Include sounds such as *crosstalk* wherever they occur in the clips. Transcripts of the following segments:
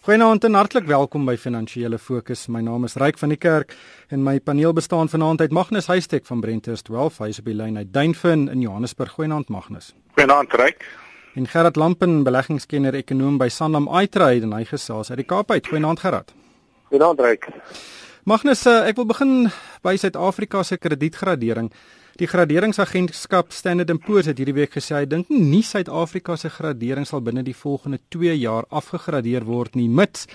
Goeienaand en hartlik welkom by Finansiële Fokus. My naam is Ryk van die Kerk en my paneel bestaan vanaand uit Magnus Huystek van Brenters 12, hy is op die lyn uit Duinfin in Johannesburg. Goeienaand Magnus. Goeienaand Ryk. En Gerard Lampen, beleggingskenner ekonom by Sanlam iTrade en hy gesels uit die Kaap uit. Goeienaand Gerard. Goeienaand Ryk. Magnus, eh, ek wil begin by Suid-Afrika se kredietgradering. Die graderingsagentskap Standard & Poor's het hierdie week gesê hy dink nie Suid-Afrika se gradering sal binne die volgende 2 jaar afgegradeer word nie mits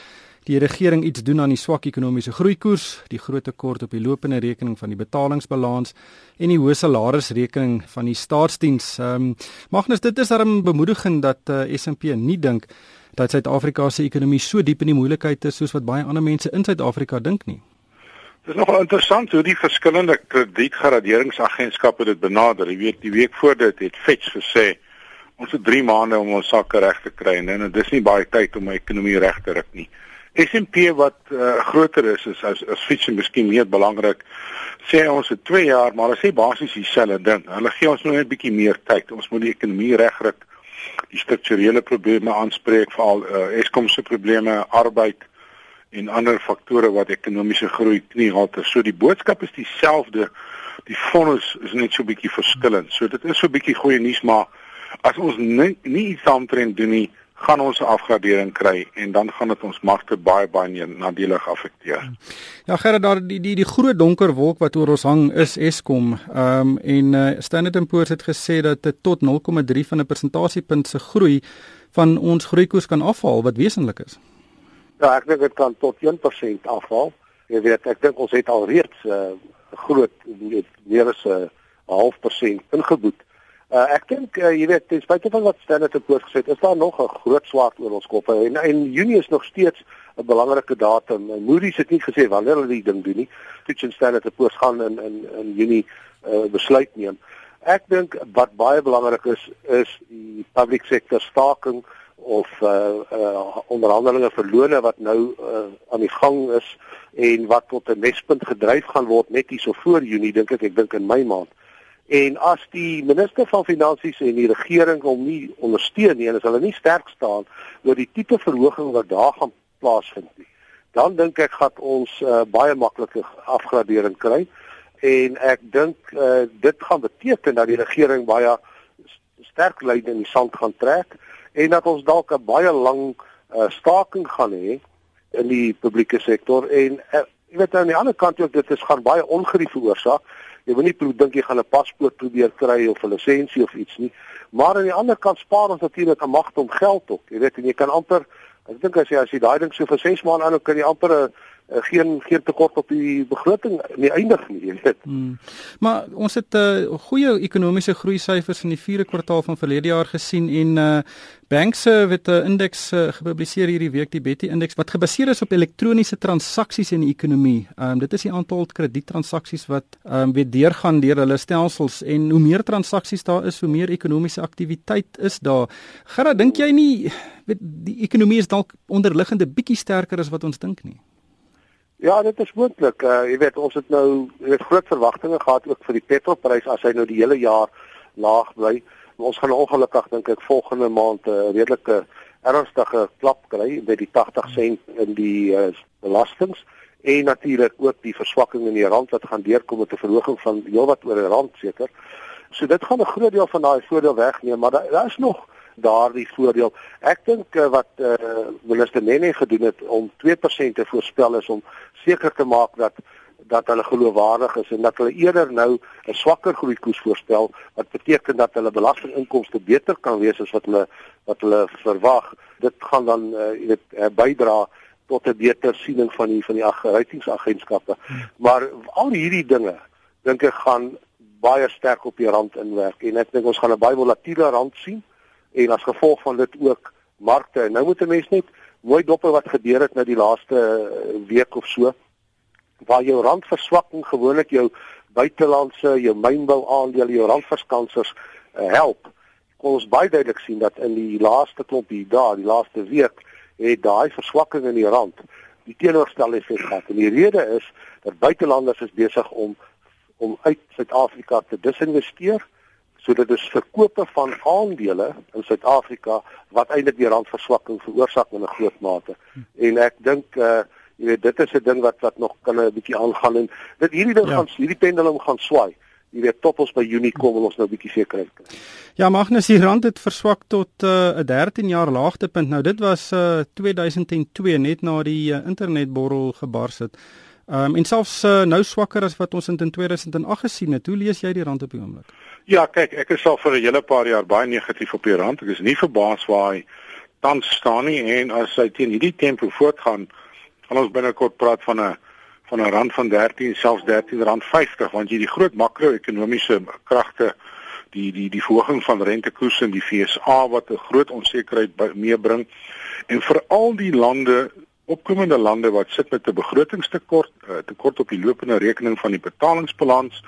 die regering iets doen aan die swak ekonomiese groeikoers, die groot tekort op die lopende rekening van die betalingsbalans en die hoë salarisrekening van die staatsdiens. Ehm um, Magnus, dit is darem bemoedigend dat uh, eh, S&P nie dink dat Suid-Afrika se ekonomie so diep in die moeilikheid is soos wat baie ander mense in Suid-Afrika dink nie. Dit is nogal interessant hoe die verskillende kredietgraderingsagentskappe dit benader. Jy weet, die week voor dit het Fitch gesê ons het 3 maande om ons sakke reg te kry en dit is nie baie tyd om my ekonomie reg te ruk nie. S&P wat uh, groter is is as as Fitch en miskien meer belangrik sê ons het 2 jaar, maar hulle sê basies dieselfde ding. Hulle gee ons nou net 'n bietjie meer tyd. Ons moet die ekonomie regruk, die strukturele probleme aanspreek, veral uh, Eskom se probleme, arbeid en ander faktore wat ekonomiese groei kniehalte. So die boodskap is dieselfde. Die fondse is net so bietjie verskillend. So dit is so bietjie goeie nuus, maar as ons nie, nie iets aantrend doen nie, gaan ons 'n afgradering kry en dan gaan dit ons markte baie baie nadelig affekteer. Ja, gerad daar die die die groot donker wolk wat oor ons hang is Eskom. Ehm um, en uh, Standard & Poor's het gesê dat dit tot 0,3 van 'n persentasiepunt se groei van ons groeikoers kan afhaal wat wesentlik is. Ja, ek dink dit kan tot 1% afval. Jy weet, ek dink ons het al reeds 'n uh, groot weet meer as 'n uh, half persent ingeboet. Uh, ek dink uh, jy weet, ten spyte van wat Stanley het, is daar nog 'n groot swaard oor ons koppe en en Junie is nog steeds 'n belangrike datum. Moody's het nie gesê wanneer hulle die ding doen nie. Fitch en Stanley te poort gaan in in in Junie uh, besluit neem. Ek dink wat baie belangrik is is die public sector staking of uh uh onderhandelinge vir lone wat nou uh aan die gang is en wat tot 'n mespunt gedryf gaan word net hier so voor Junie dink ek ek dink in my maand. En as die minister van finansies en die regering hom nie ondersteun nie en as hulle nie sterk staan oor die tipe verhoging wat daar gaan plaasvind nie, dan dink ek gaan ons uh, baie maklike afgradering kry en ek dink uh, dit gaan beteken dat die regering baie sterk lyn in die sand gaan trek en dat ons dalk 'n baie lang uh, staking gaan hê in die publieke sektor en uh, jy weet aan die ander kant ook dit is gaan baie ongerief veroorsaak. Jy wil nie dink jy gaan 'n paspoort probeer kry of 'n lisensie of iets nie. Maar aan die ander kant spaar ons natuurlik 'n magte om geld op. Jy weet en jy kan amper ek dink as jy as jy daai ding so vir 6 maande aan kan jy amper 'n uh, geen geen tekort op die begroting nie eindig nie, jy weet. *laughs* Hmm. Maar ons het 'n uh, eh, goeie ekonomiese groei syfers in die 4de kwartaal van verlede jaar gesien en uh Banks het 'n indeks gepubliseer hierdie week, die Betty indeks wat gebaseer is op elektroniese transaksies in die ekonomie. Um dit is die aantal krediettransaksies wat um weer deurgaan deur hulle stelsels en hoe meer transaksies daar is, hoe meer ekonomiese aktiwiteit is daar. Gerard, dink jy nie weet die ekonomie is dalk onderliggende bietjie sterker as wat ons dink nie? Ja, dit is moontlik. Uh, jy weet, ons het nou jy weet groot verwagtinge gehad ook vir die petrolprys as hy nou die hele jaar laag bly. Ons gaan ongelukkig dink ek volgende maand 'n uh, redelike ernstige klap kry by die 80 sent in die uh, belastings en natuurlik ook die verswakking in die rand wat gaan deurkom met 'n verhoging van heelwat oor 'n rand seker. So dit gaan 'n groot deel van daai voordeel wegneem, maar daar da is nog daardie voordeel. Ek dink uh, wat eh uh, minister Nene gedoen het om 2% te voorspel is om seker te maak dat dat hulle geloofwaardig is en dat hulle eerder nou 'n swakker groeikoers voorspel wat beteken dat hulle belastinginkomste beter kan wees as wat hulle wat hulle verwag. Dit gaan dan uh, jy weet uh, bydra tot 'n beter siening van die van die agterratingsagentskappe. Hmm. Maar al hierdie dinge dink ek gaan baie sterk op die rand inwerk en ek dink ons gaan 'n baie volatiele rand sien en as gevolg van dit ook markte. En nou moet 'n mens net mooi dop wat gebeur het nou die laaste eh, week of so waar jou randverswakking gewoonlik jou buitelandse, jou mynbou aandele, jou randverskansers uh, help. Kon ons baie duidelik sien dat in die laaste klompie dae, die laaste week, het daai verswakking in die rand die teenoorgestelde effek gehad. En die rede is dat buitelanders is besig om om uit Suid-Afrika te disinvesteer So dit is verkope van aandele in Suid-Afrika wat eintlik die randverswakking veroorsaak in 'n groot mate. En ek dink uh jy weet dit is 'n ding wat wat nog kan 'n bietjie aangaan en dit hierdie ding ja. gaan hierdie pendulum gaan swaai. Jy weet tot ons by Junie kom wil ons nou 'n bietjie sekerheid kry. Ja, Magnus, die rand het verswak tot uh, 'n uh, 13 jaar laagtepunt. Nou dit was uh 2002 net na die uh, internetborrel gebars het. Ehm um, en selfs uh, nou swakker as wat ons in 2008 gesien het. Hoe lees jy die rand op die oomblik? Ja, kyk, ek is al vir 'n hele paar jaar baie negatief op die rand. Ek is nie verbaas waar hy tans staan nie. En as hy teen hierdie tempo voortgaan, gaan ons binnekort praat van 'n van 'n rand van 13, selfs 13 rand 50 want jy die groot makro-ekonomiese kragte die die die verhoging van rentekoerse in die FSA wat 'n groot onsekerheid meebring. En veral die lande opkomende lande wat sit met 'n begrotingstekort, uh, tekort op die lopende rekening van die betalingsbalans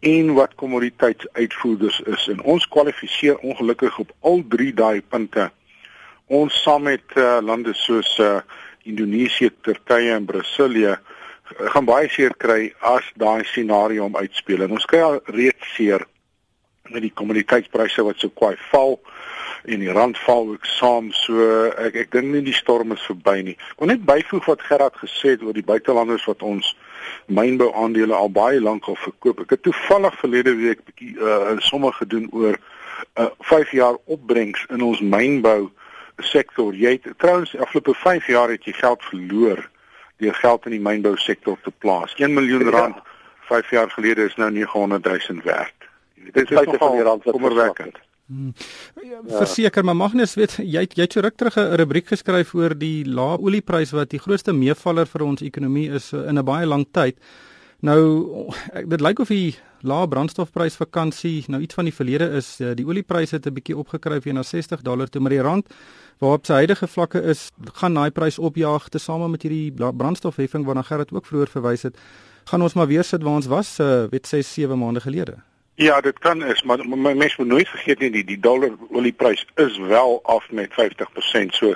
en wat kommoditeitsuitvoerders is en ons kwalifiseer ongelukkig op al drie daai punte. Ons saam met uh, lande soos uh, Indonesië, Turkye en Brasilië uh, gaan baie seer kry as daai scenario om uitspeel. En ons kry al reeds seer met die kommoditeitspryse wat so kwai val en die rand val ook saam so ek ek dink nie die storm is verby nie. Kon net byvoeg wat Gerard gesê het oor die buitelanders wat ons mynbou aandele al baie lank al verkoop. Ek het toevallig verlede week bietjie uh, 'n somme gedoen oor 'n uh, 5 jaar opbrengs in ons mynbou sektor. Jy het trouens afgelope 5 jaar het jy geld verloor deur geld in die mynbou sektor te plaas. 1 miljoen rand ja. 5 jaar gelede is nou 900 000 werd. Dit is die rand wat kommerwekkend. Hmm. Ja, verseker maar Magnus weet jy jy het so ruk terug 'n rubriek geskryf oor die lae oliepryse wat die grootste meevaller vir ons ekonomie is uh, in 'n baie lang tyd. Nou dit lyk of die lae brandstofprys vakansie nou iets van die verlede is. Uh, die oliepryse het 'n bietjie opgekruip weer na 60 dollar toe, maar die rand waarop sy huidige vlakke is, gaan daai prys opjaag tesame met hierdie brandstofheffing waarna Gerrit ook vroeër verwys het. Gaan ons maar weer sit waar ons was, uh, weet 6 7 maande gelede. Ja, dit kan is, maar my mens moet nooit vergeet nie die die dollar olieprys is wel af met 50%. So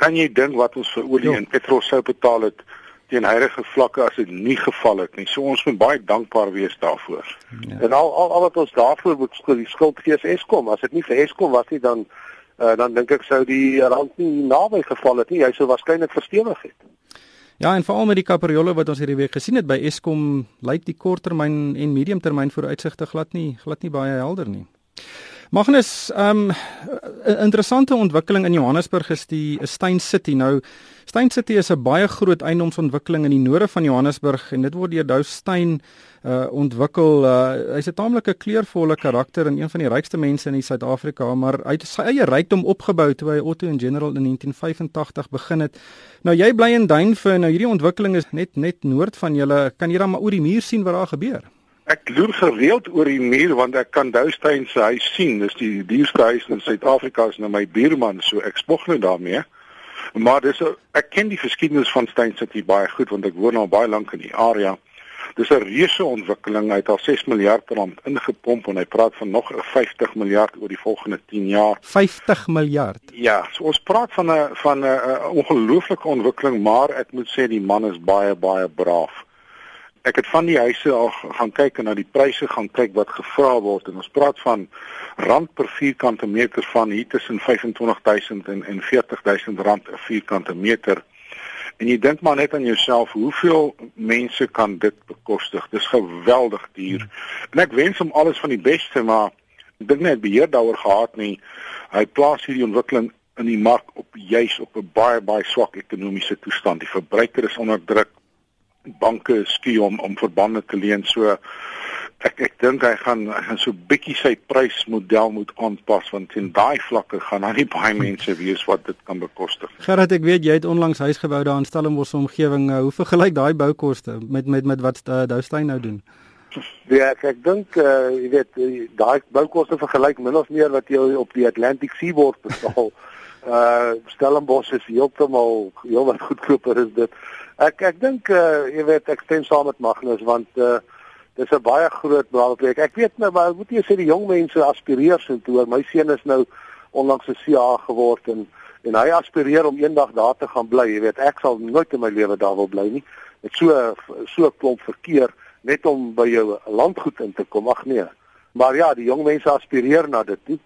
kan jy dink wat ons vir olie jo. en petrol sou betaal het teen huidige vlakke as dit nie geval het nie. So ons moet baie dankbaar wees daarvoor. Ja. En al, al al wat ons daarvoor moet skuld, skuld gee Eskom. As dit nie vir Eskom was nie dan uh, dan dink ek sou die rand nie naby geval het nie. Hy sou waarskynlik verstewig het. Ja, en veral met die kaperiolle wat ons hierdie week gesien het by Eskom, lyk die korttermyn en mediumtermyn vooruitsigte glad nie glad nie baie helder nie. Magnus, ehm um, interessante ontwikkeling in Johannesburg is die Stein City. Nou Stein City is 'n baie groot eiendomsontwikkeling in die noorde van Johannesburg en dit word deur Dou Stein uh ontwikkel. Uh, hy's 'n taamlike kleurvolle karakter en een van die rykste mense in Suid-Afrika, maar hy het sy eie rykdom opgebou toe hy Otto en General in 1985 begin het. Nou jy bly in Duinve, nou hierdie ontwikkeling is net net noord van julle. Kan jy dan maar oor die muur sien wat daar gebeur? Ek loer gereeld oor die muur want ek kan Doustein se huis sien. Dis die duurste huis in Suid-Afrika is nou my buurman, so ek spog net daarmee. Maar dis a, ek ken die geskiedenis van Stein City baie goed want ek woon al baie lank in die area. Dis 'n reuse ontwikkeling. Hy het al 6 miljard rand ingepomp en hy praat van nog 50 miljard oor die volgende 10 jaar. 50 miljard. Ja, so ons praat van 'n van 'n ongelooflike ontwikkeling, maar ek moet sê die man is baie baie braaf ek het van die huise al gaan kyk en na die pryse gaan kyk wat gevra word en ons praat van rand per vierkante meter van hier tussen 25000 en en 40000 rand per vierkante meter. En jy dink maar net aan jouself, hoeveel mense kan dit bekostig? Dis geweldig duur. En ek wens hom alles van die beste, maar ek dink net beheer daaroor gehad nie. Hy plaas hierdie ontwikkeling in die mark op juis op 'n baie baie swak ekonomiese toestand. Die verbruiker is onder druk banke skuur om om verbande te leen. So ek ek dink hy gaan hy gaan so bietjie sy prysmodel moet aanpas want in daai vlakke gaan daar nie baie mense wees wat dit kan bekostig. Gerard, ek weet jy het onlangs huis gebou daar in Stellenbosch omgewing. Uh, hoe vergelyk daai boukoste met met met wat uh, Doustein nou doen? Ja, ek, ek dink uh, jy weet daai boukoste vergelyk min of meer wat jy op die Atlantic Seaboard betaal. uh *laughs* Stellenbosch is heeltemal heel wat goedkoper is dit. Ek ek dink uh, jy weet ek stem saam met Magnus want uh, dis 'n baie groot belangrijk. Ek weet nou maar moet jy sê die jong mense aspireer so toe. My seun is nou onlangs 'n CA geword en en hy aspireer om eendag daar te gaan bly. Jy weet ek sal nooit in my lewe daar wil bly nie. Met so so klomp verkeer net om by jou landgoed in te kom. Ag nee. Maar ja, die jong mense aspireer na dit toe,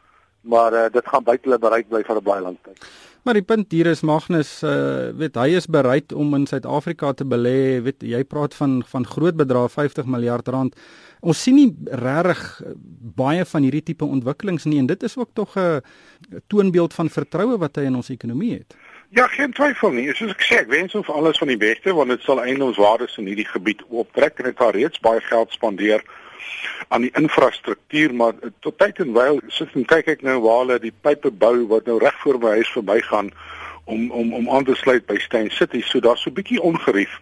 maar uh, dit gaan buite hulle bereik bly vir 'n baie lang tyd. Maar die punt hier is Magnus, uh, weet hy is bereid om in Suid-Afrika te belê, weet jy praat van van groot bedrae 50 miljard rand. Ons sien nie regtig baie van hierdie tipe ontwikkelings nie en dit is ook tog 'n toonbeeld van vertroue wat hy in ons ekonomie het. Ja, geen twyfel nie. Soos ek sê, ek wens ons alles van die beste want dit sal eintlik ons waardes in hierdie gebied optrek en dit het reeds baie geld spandeer aan die infrastruktuur, maar tot tyd en wyl sit en kyk ek nou waar hulle die pype bou wat nou reg voor my huis verbygaan om om om aan te sluit by Steyn City. So daar's so 'n bietjie ongerief.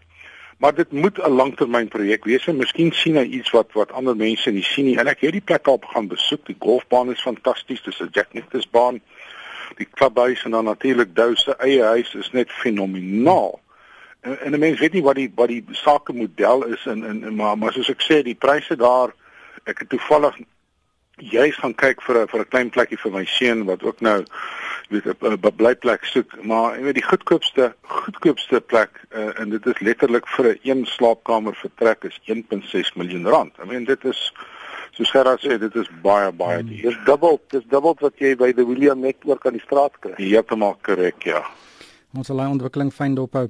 Maar dit moet 'n langtermynprojek wees en miskien sien hy iets wat wat ander mense nie sien nie. En ek het die plek al gaan besoek. Die golfbaan is fantasties. Dis 'n Jack Nicklaus baan die klubhuis en dan natuurlik Dou se eie huis is net fenomenaal. En, en 'n mens weet nie wat die wat die sakemodel is in in maar maar soos ek sê die pryse daar ek het toevallig juis gaan kyk vir 'n vir 'n klein plekkie vir my seun wat ook nou weet 'n blyplek soek maar jy weet die goedkoopste goedkoopste plek uh, en dit is letterlik vir 'n een slaapkamer vertrek is 1.6 miljoen rand. I mean dit is soos Gerard sê, dit is baie baie duur. Dis dubbel, dis dubbel wat jy by die William net oor kan die straat kry. Heeltemal korrek, ja. Ons sal hy ontwikkeling fyn dophou.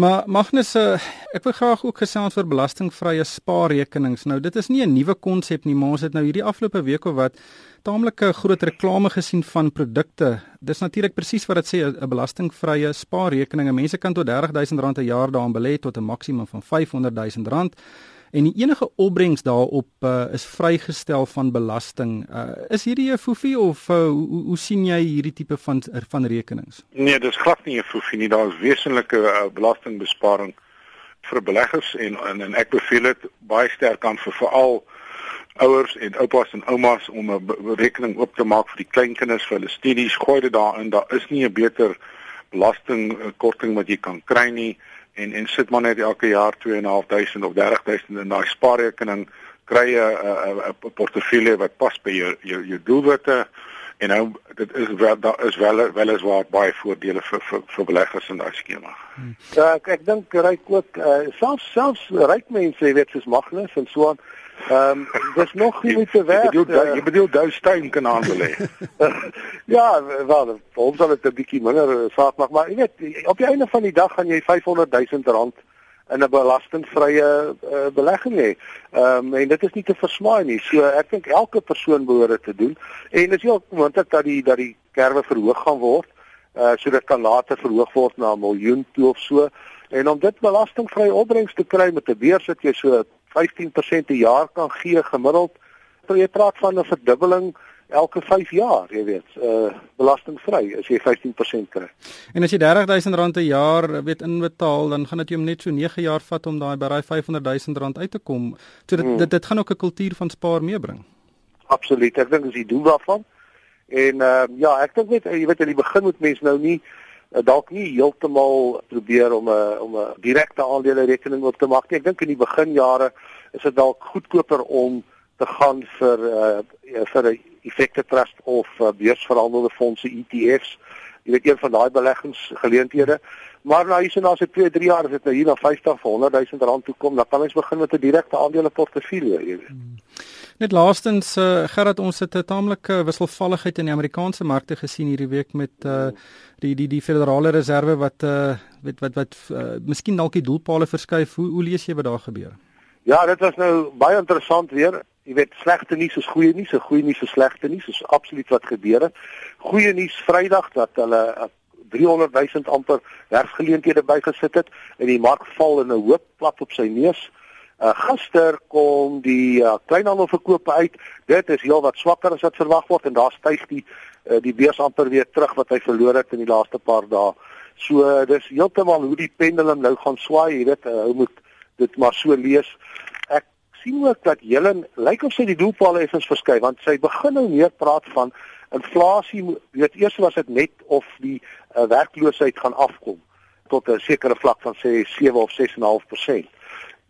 Maar Magnus, uh, ek wil graag ook gesels oor belastingvrye spaarrekenings. Nou, dit is nie 'n nuwe konsep nie, maar ons het nou hierdie afgelope week of wat taamlike groot reklame gesien van produkte. Dis natuurlik presies wat dit sê, 'n belastingvrye spaarrekening. Mense kan tot R30000 'n jaar daarin belê tot 'n maksimum van R500000 en die enige opbrengs daarop uh, is vrygestel van belasting. Uh, is hierdie 'n foefie of uh, hoe, hoe sien jy hierdie tipe van van rekenings? Nee, dis glad nie 'n foefie nie. Daar is wesenlike uh, belastingbesparing vir beleggers en, en en ek beveel dit baie sterk aan vir veral ouers en oupas en oumas om 'n rekening oop te maak vir die kleinkinders vir hulle studies. Gooi dit daarin. Daar is nie 'n beter belastingkorting wat jy kan kry nie en en sit maar net elke jaar 2.500 of 30000 in daai spaarrekening kry jy 'n portefeulje wat pas by jou jou, jou doelwitte en nou dit is wel daar is wel wel is waar baie voordele vir vir, vir beleggers in daai skema. Hmm. Ja, ek ek dink ryk ook uh, selfs selfs ryk mense, jy weet soos Magnus en so aan Ehm um, dis nog nie te werk. Jy bedoel jy bedoel Dou Steyn kan handel hê. *laughs* ja, wel, ons sal dit 'n bietjie minder eh, saak maak, maar jy weet op die einde van die dag gaan jy 500 000 rand in 'n belastingvrye uh, belegging hê. Ehm um, en dit is nie te versmaai nie. So ek dink elke persoon behoort dit te doen. En dit is ook moontlik dat die dat die kerwe verhoog gaan word. Uh so dit kan later verhoog word na 'n miljoen toe of so. En om dit belastingvrye opbrengs te kry met 'n beurs wat jy so 15% per jaar kan gee gemiddeld. So jy praat van 'n verdubbeling elke 5 jaar, jy weet, uh belastingvry as jy 15% kry. En as jy R30000 'n jaar weet inbetaal, dan gaan dit jou net so 9 jaar vat om daai by daai R500000 uit te kom. So dit, hmm. dit dit gaan ook 'n kultuur van spaar meebring. Absoluut. Ek dink dis die doel daarvan. En uh ja, ek dink net jy weet aan die begin moet mense nou nie dalk nie heeltemal probeer om 'n uh, om 'n uh, direkte aandele rekening op te maak nie. Ek dink in die beginjare is dit dalk goedkoper om te gaan vir uh, vir 'n effekte trust of uh, beursverhandelde fondse ETF's. Jy weet een van daai beleggingsgeleenthede. Maar nou hierso na so 2, 3 jaar as dit nou hier na 50 of 100 000 rand toe kom, dan kan mens begin met 'n direkte aandele portefeulje, jy weet. Hmm. Net laastens uh, Gerard ons het 'n taamlike wisselvalligheid in die Amerikaanse markte gesien hierdie week met uh, die die die Federale Reserve wat uh, weet wat wat uh, miskien dalk die doelpale verskuif. Hoe hoe lees jy wat daar gebeur? Ja, dit was nou baie interessant weer. Jy weet slegte nuus is goeie nuus, goeie nuus is slegte nuus. Dis absoluut wat gebeur het. Goeie nuus Vrydag dat hulle 300 000 amper werksgeleenthede bygesit het en die mark val in 'n hoop plat op sy neus. Uh, gister kom die uh, kleinhandelverkope uit. Dit is heel wat swakker as wat verwag word en daar styg die uh, die beurs amper weer terug wat hy verloor het in die laaste paar dae. So uh, dis heeltemal hoe die pendulum nou gaan swaai, jy weet, uh, hoe moet dit maar so lees. Ek sien ook dat Helen lyk of sy die doelpaal effens verskuif want sy begin nou meer praat van inflasie, weet eers was dit net of die uh, werkloosheid gaan afkom tot 'n sekere vlak van sê 7 of 6.5%.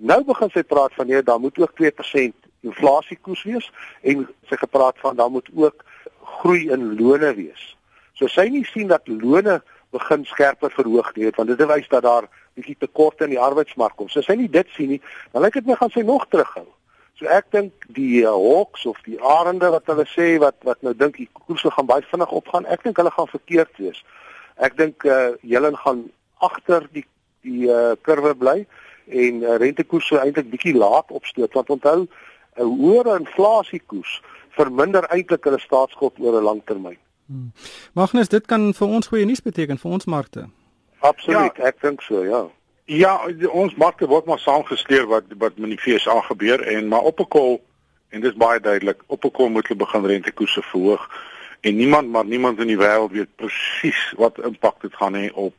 Nou begin sy praat van nee, daar moet ook 2% inflasiekoers wees en sy gepraat van daar moet ook groei in lone wees. So sy nie sien dat lone begin skerper verhoog nie, want dit wys dat daar bietjie tekorte in die arbeidsmark kom. So sy nie dit sien nie, dan lyk dit my gaan sy nog terughou. So ek dink die uh, Hawks of die Arende wat hulle sê wat wat nou dink die koerse gaan baie vinnig opgaan, ek dink hulle gaan verkeerd wees. Ek dink uh, julle gaan agter die die uh, kurwe bly en uh, rentekoerse eintlik bietjie laat opstoot want onthou 'n hoër inflasiekoers verminder eintlik hulle staatsskuld oor 'n lang termyn. Hmm. Magnus, dit kan vir ons goeie nuus beteken vir ons markte. Absoluut, ja. ek dink so, ja. Ja, ons markte word maar saamgesleer wat wat met die FSA gebeur en maar op 'n kol en dit is baie duidelik, op 'n kol moet hulle begin rentekoerse verhoog en niemand maar niemand in die wêreld weet presies wat impak dit gaan hê op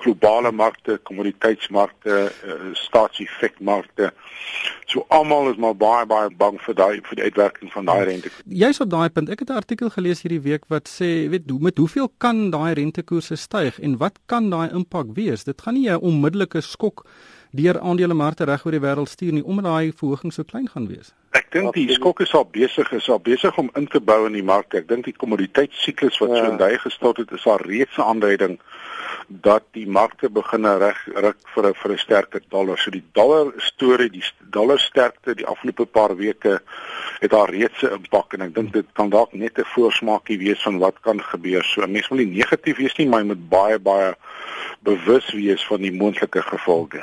globale markte, kommoditeitsmarkte, uh, staatseffekmarkte. So almal is maar baie baie bang vir daai vir die uitwerking van daai rente. Jy's op daai punt. Ek het 'n artikel gelees hierdie week wat sê, weet hoe met hoeveel kan daai rentekoerse styg en wat kan daai impak wees? Dit gaan nie 'n onmiddellike skok deur aandelemarkte reg oor die wêreld stuur nie omdat daai verhoging so klein gaan wees. Ek dink die skok is al besig is al besig om in te bou in die markte. Ek dink die kommoditeitssiklus wat ja. so in daai gestort het is al reeds 'n aanduiding dat die markte begin reg ruk vir 'n vir 'n sterker dollar. So die dollar storie, die dollar sterkte die afgelope paar weke het daar reeds 'n impak en ek dink dit kan dalk net 'n voorsmaakie wees van wat kan gebeur. So mense wil nie negatief wees nie, maar jy moet baie baie bewus wees van die moontlike gevolge.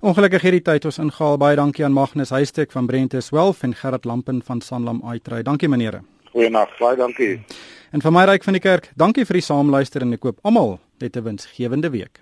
Ongelukkig hierdie tyd ons ingehaal. Baie dankie aan Magnus Huystek van Brentes Wealth en Gerard Lampen van Sanlam iTrade. Dankie meneere. Goeienaand. Baie dankie. En vir my ryk van die kerk, dankie vir die saamluister en ek koop almal net 'n winsgewende week.